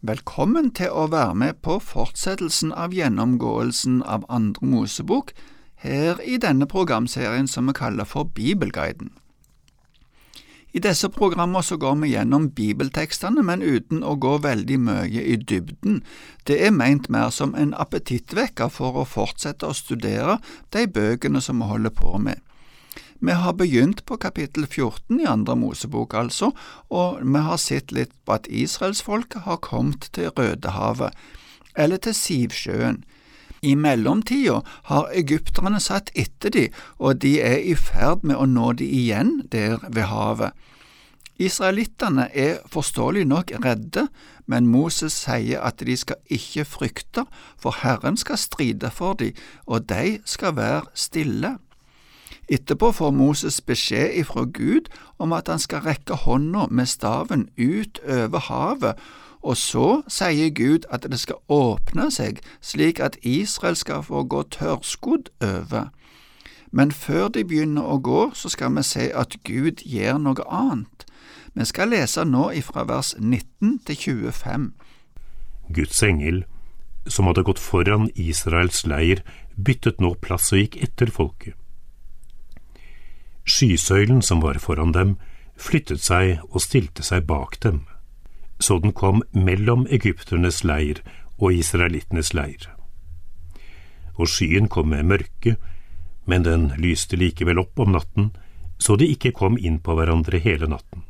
Velkommen til å være med på fortsettelsen av gjennomgåelsen av Andre Mosebok her i denne programserien som vi kaller for Bibelguiden. I disse programmer så går vi gjennom bibeltekstene, men uten å gå veldig mye i dybden. Det er meint mer som en appetittvekker for å fortsette å studere de bøkene som vi holder på med. Vi har begynt på kapittel 14 i Andre Mosebok, altså, og vi har sett litt på at israelsfolket har kommet til Rødehavet, eller til Sivsjøen. I mellomtida har egypterne satt etter de, og de er i ferd med å nå de igjen der ved havet. Israelittene er forståelig nok redde, men Moses sier at de skal ikke frykte, for Herren skal stride for dem, og de skal være stille. Etterpå får Moses beskjed ifra Gud om at han skal rekke hånda med staven ut over havet, og så sier Gud at det skal åpne seg slik at Israel skal få gå tørrskodd over. Men før de begynner å gå, så skal vi se at Gud gjør noe annet. Vi skal lese nå ifra vers 19 til 25. Guds engel, som hadde gått foran Israels leir, byttet nå plass og gikk etter folket. Skysøylen som var foran dem, flyttet seg og stilte seg bak dem, så den kom mellom egypternes leir og israelittenes leir. Og skyen kom med mørke, men den lyste likevel opp om natten, så de ikke kom inn på hverandre hele natten.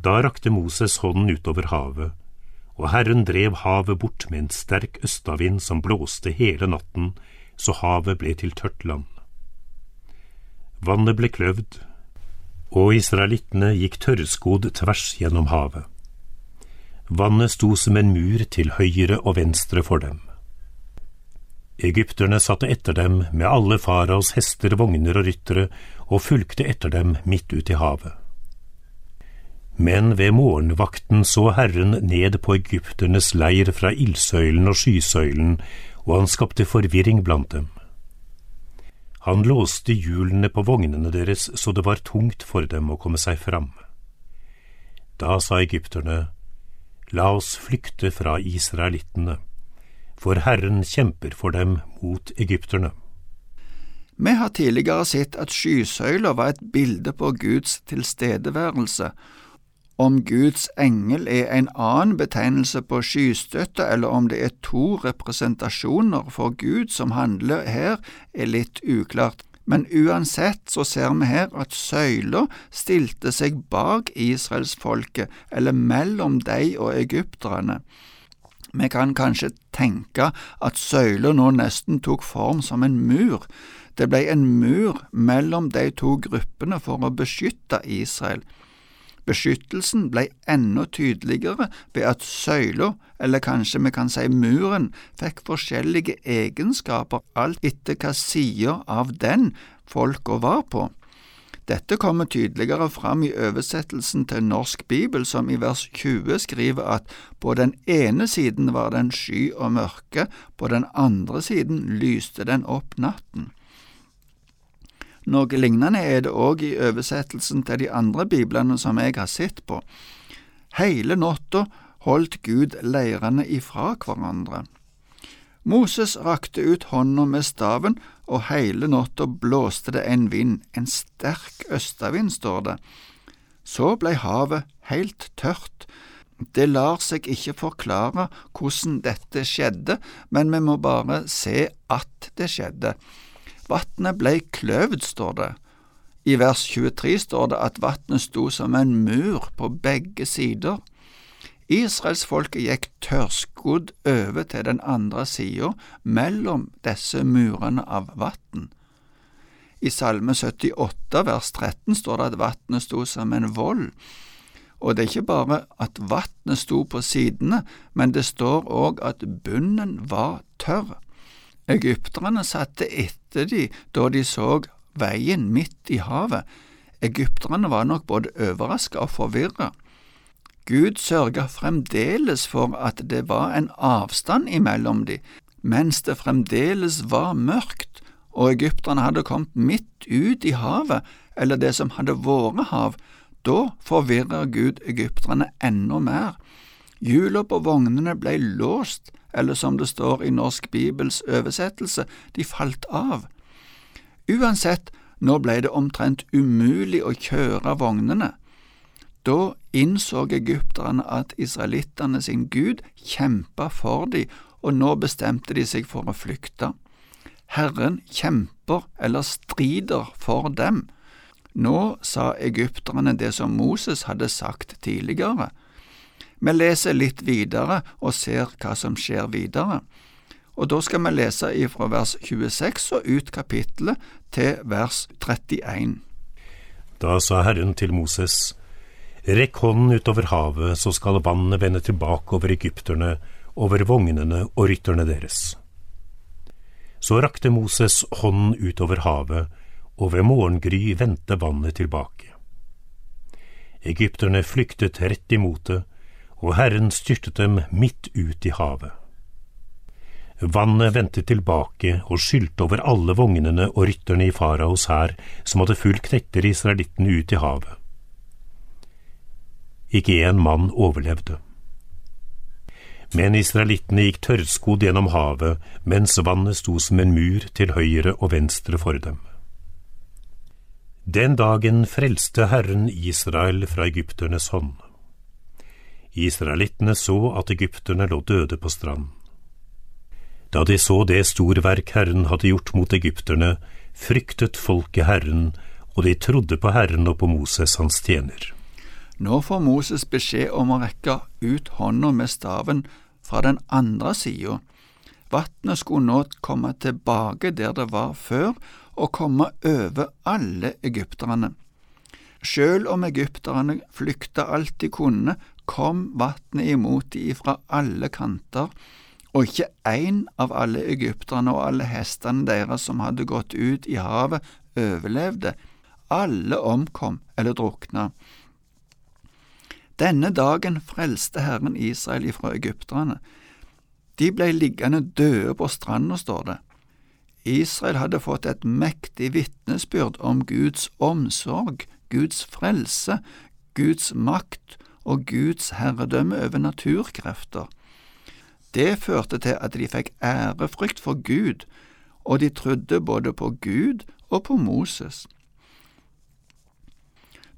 Da rakte Moses hånden utover havet, og Herren drev havet bort med en sterk østavind som blåste hele natten, så havet ble til tørt land. Vannet ble kløvd, og israelittene gikk tørrskodd tvers gjennom havet. Vannet sto som en mur til høyre og venstre for dem. Egypterne satte etter dem med alle faraos hester, vogner og ryttere, og fulgte etter dem midt ut i havet. Men ved morgenvakten så Herren ned på egypternes leir fra ildsøylen og skysøylen, og han skapte forvirring blant dem. Han låste hjulene på vognene deres så det var tungt for dem å komme seg fram. Da sa egypterne, La oss flykte fra israelittene, for Herren kjemper for dem mot egypterne. Vi har tidligere sett at skysøyler var et bilde på Guds tilstedeværelse, om Guds engel er en annen betegnelse på skystøtte, eller om det er to representasjoner for Gud som handler her, er litt uklart. Men uansett så ser vi her at søyla stilte seg bak israelsfolket, eller mellom de og egypterne. Vi kan kanskje tenke at søyla nå nesten tok form som en mur. Det ble en mur mellom de to gruppene for å beskytte Israel. Beskyttelsen ble enda tydeligere ved at søyla, eller kanskje vi kan si muren, fikk forskjellige egenskaper alt etter hva side av den folka var på. Dette kommer tydeligere fram i oversettelsen til Norsk Bibel, som i vers 20 skriver at på den ene siden var den sky og mørke, på den andre siden lyste den opp natten. Noe lignende er det òg i oversettelsen til de andre biblene som jeg har sett på. Hele natta holdt Gud leirene ifra hverandre. Moses rakte ut hånda med staven, og hele natta blåste det en vind, en sterk østavind, står det. Så blei havet helt tørt. Det lar seg ikke forklare hvordan dette skjedde, men vi må bare se at det skjedde. Vatnet blei kløvd, står det. I vers 23 står det at vannet sto som en mur på begge sider. Israelsfolket gikk tørrskodd over til den andre sida, mellom disse murene av vann. I Salme 78 vers 13 står det at vannet sto som en vold. Og det er ikke bare at vannet sto på sidene, men det står òg at bunnen var tørr. Egypterne satte etter de da de så veien midt i havet. Egypterne var nok både overraska og forvirra. Gud sørga fremdeles for at det var en avstand imellom de, mens det fremdeles var mørkt, og egypterne hadde kommet midt ut i havet, eller det som hadde vært hav. Da forvirrer Gud egypterne enda mer. Hjula på vognene ble låst, eller som det står i Norsk Bibels oversettelse, de falt av. Uansett, nå ble det omtrent umulig å kjøre vognene. Da innså egypterne at israelittene sin gud kjempa for dem, og nå bestemte de seg for å flykte. Herren kjemper eller strider for dem. Nå sa egypterne det som Moses hadde sagt tidligere. Vi leser litt videre og ser hva som skjer videre. Og Da skal vi lese ifra vers 26 og ut kapittelet til vers 31. Da sa Herren til Moses, Rekk hånden utover havet, så skal vannet vende tilbake over egypterne, over vognene og rytterne deres. Så rakte Moses hånden utover havet, og ved morgengry vendte vannet tilbake. Egypterne flyktet rett imot det, og Herren styrtet dem midt ut i havet. Vannet vendte tilbake og skylte over alle vognene og rytterne i faraos hær som hadde fulgt etter israelittene ut i havet. Ikke én mann overlevde. Men israelittene gikk tørrskodd gjennom havet mens vannet sto som en mur til høyre og venstre for dem. Den dagen frelste Herren Israel fra egypternes hånd. Israelittene så at egypterne lå døde på stranden. Da de så det storverk Herren hadde gjort mot egypterne, fryktet folket Herren, og de trodde på Herren og på Moses hans tjener. Nå får Moses beskjed om å rekke ut hånda med staven fra den andre sida. Vatnet skulle nå komme tilbake der det var før, og komme over alle egypterne. Sjøl om egypterne flykta alt de kunne, kom vannet imot de fra alle kanter, og ikke én av alle egypterne og alle hestene deres som hadde gått ut i havet, overlevde. Alle omkom eller drukna. Denne dagen frelste Herren Israel ifra egypterne. De ble liggende døde på stranda, står det. Israel hadde fått et mektig vitnesbyrd om Guds omsorg, Guds frelse, Guds makt og Guds herredømme over naturkrefter. Det førte til at de fikk ærefrykt for Gud, og de trodde både på Gud og på Moses.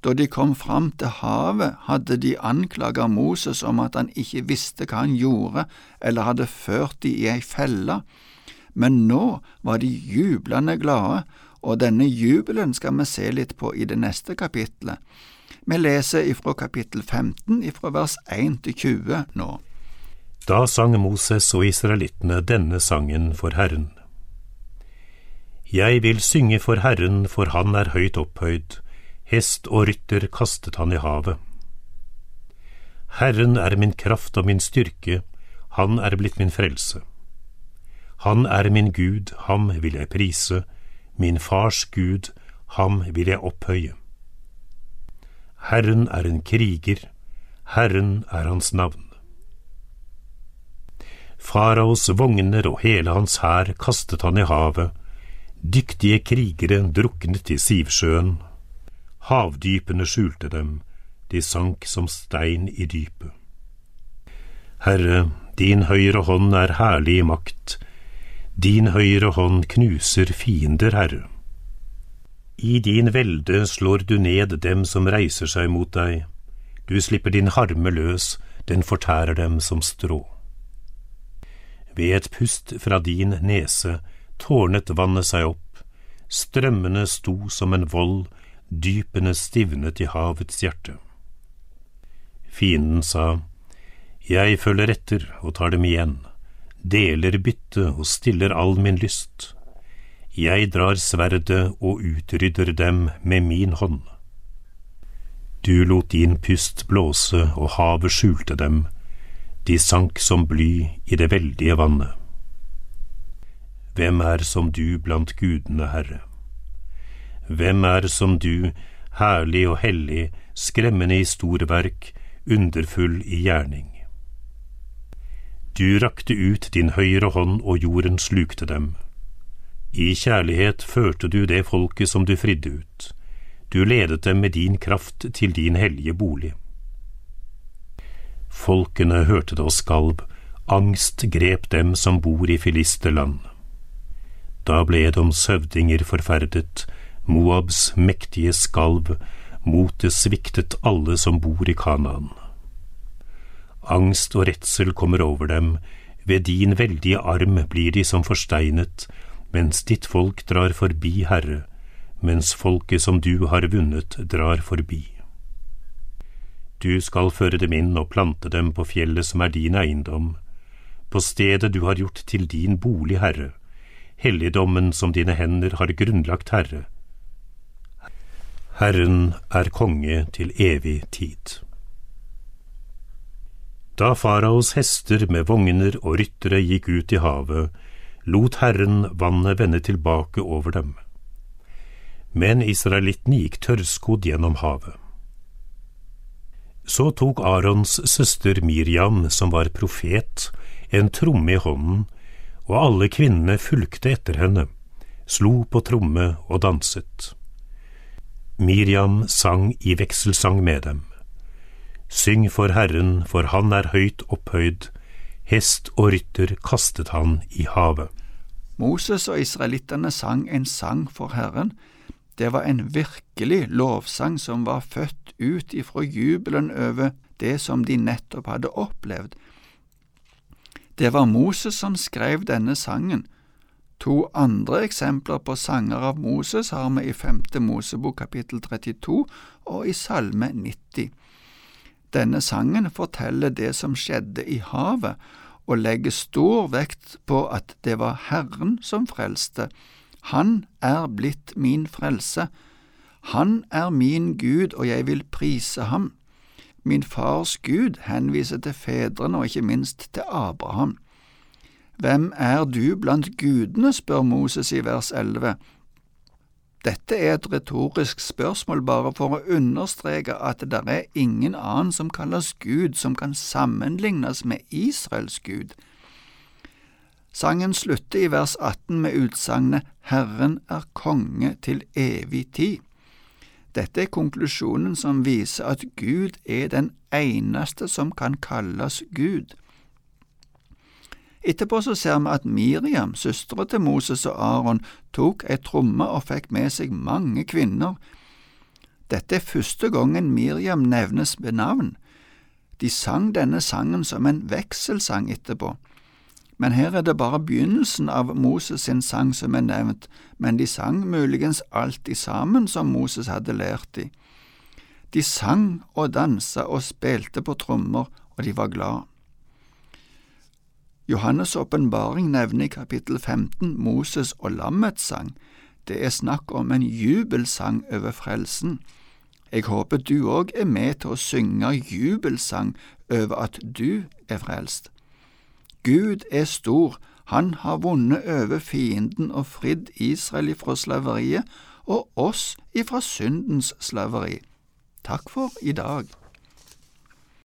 Da de kom fram til havet, hadde de anklaget Moses om at han ikke visste hva han gjorde, eller hadde ført de i ei felle, men nå var de jublende glade, og denne jubelen skal vi se litt på i det neste kapitlet. Vi leser ifra kapittel 15 ifra vers 1 til 20 nå. Da sang Moses og israelittene denne sangen for Herren. Jeg vil synge for Herren, for han er høyt opphøyd, hest og rytter kastet han i havet. Herren er min kraft og min styrke, han er blitt min frelse. Han er min Gud, ham vil jeg prise, min fars Gud, ham vil jeg opphøye. Herren er en kriger, Herren er hans navn. Faraos vogner og hele hans hær kastet han i havet, dyktige krigere druknet i Sivsjøen, havdypene skjulte dem, de sank som stein i dypet. Herre, din høyre hånd er herlig i makt, din høyre hånd knuser fiender, Herre. I din velde slår du ned dem som reiser seg mot deg, du slipper din harme løs, den fortærer dem som strå. Ved et pust fra din nese tårnet vannet seg opp, strømmene sto som en vold, dypene stivnet i havets hjerte. Fienden sa, Jeg følger etter og tar dem igjen, deler bytte og stiller all min lyst. Jeg drar sverdet og utrydder dem med min hånd. Du lot din pust blåse og havet skjulte dem, de sank som bly i det veldige vannet. Hvem er som du blant gudene, Herre? Hvem er som du, herlig og hellig, skremmende i storverk, underfull i gjerning? Du rakte ut din høyre hånd, og jorden slukte dem. I kjærlighet førte du det folket som du fridde ut, du ledet dem med din kraft til din hellige bolig. Folkene hørte det og skalv, angst grep dem som bor i filisterland. Da ble Edoms høvdinger forferdet, Moabs mektige skalv, motet sviktet alle som bor i Kanaan. Angst og redsel kommer over dem, ved din veldige arm blir de som forsteinet, mens ditt folk drar forbi, Herre, mens folket som du har vunnet, drar forbi. Du skal føre dem inn og plante dem på fjellet som er din eiendom, på stedet du har gjort til din bolig, Herre, helligdommen som dine hender har grunnlagt, Herre. Herren er konge til evig tid. Da faraos hester med vogner og ryttere gikk ut i havet, lot Herren vannet vende tilbake over dem. Men israelittene gikk tørrskodd gjennom havet. Så tok Arons søster Miriam, som var profet, en tromme i hånden, og alle kvinnene fulgte etter henne, slo på tromme og danset. Miriam sang i vekselsang med dem. Syng for Herren, for han er høyt opphøyd, hest og rytter kastet han i havet. Moses og israelittene sang en sang for Herren, det var en virkelig lovsang som var født ut ifra jubelen over det som de nettopp hadde opplevd. Det var Moses som skrev denne sangen. To andre eksempler på sanger av Moses har vi i femte Mosebok kapittel 32 og i Salme 90. Denne sangen forteller det som skjedde i havet, og legger stor vekt på at det var Herren som frelste, han er blitt min frelse. Han er min Gud, og jeg vil prise ham. Min fars Gud henviser til fedrene og ikke minst til Abraham. Hvem er du blant gudene, spør Moses i vers 11. Dette er et retorisk spørsmål bare for å understreke at det er ingen annen som kalles Gud som kan sammenlignes med Israels Gud. Sangen slutter i vers 18 med utsagnet Herren er konge til evig tid. Dette er konklusjonen som viser at Gud er den eneste som kan kalles Gud. Etterpå så ser vi at Miriam, søstera til Moses og Aron, tok ei tromme og fikk med seg mange kvinner. Dette er første gangen Miriam nevnes ved navn. De sang denne sangen som en vekselsang etterpå. Men her er det bare begynnelsen av Moses sin sang som er nevnt, men de sang muligens alt i sammen som Moses hadde lært de. De sang og dansa og spilte på trommer, og de var glad. Johannes' åpenbaring nevner i kapittel 15 Moses og lammets sang. Det er snakk om en jubelsang over frelsen. Jeg håper du òg er med til å synge jubelsang over at du er frelst. Gud er stor, han har vunnet over fienden og fridd Israel ifra slaveriet og oss ifra syndens slaveri. Takk for i dag.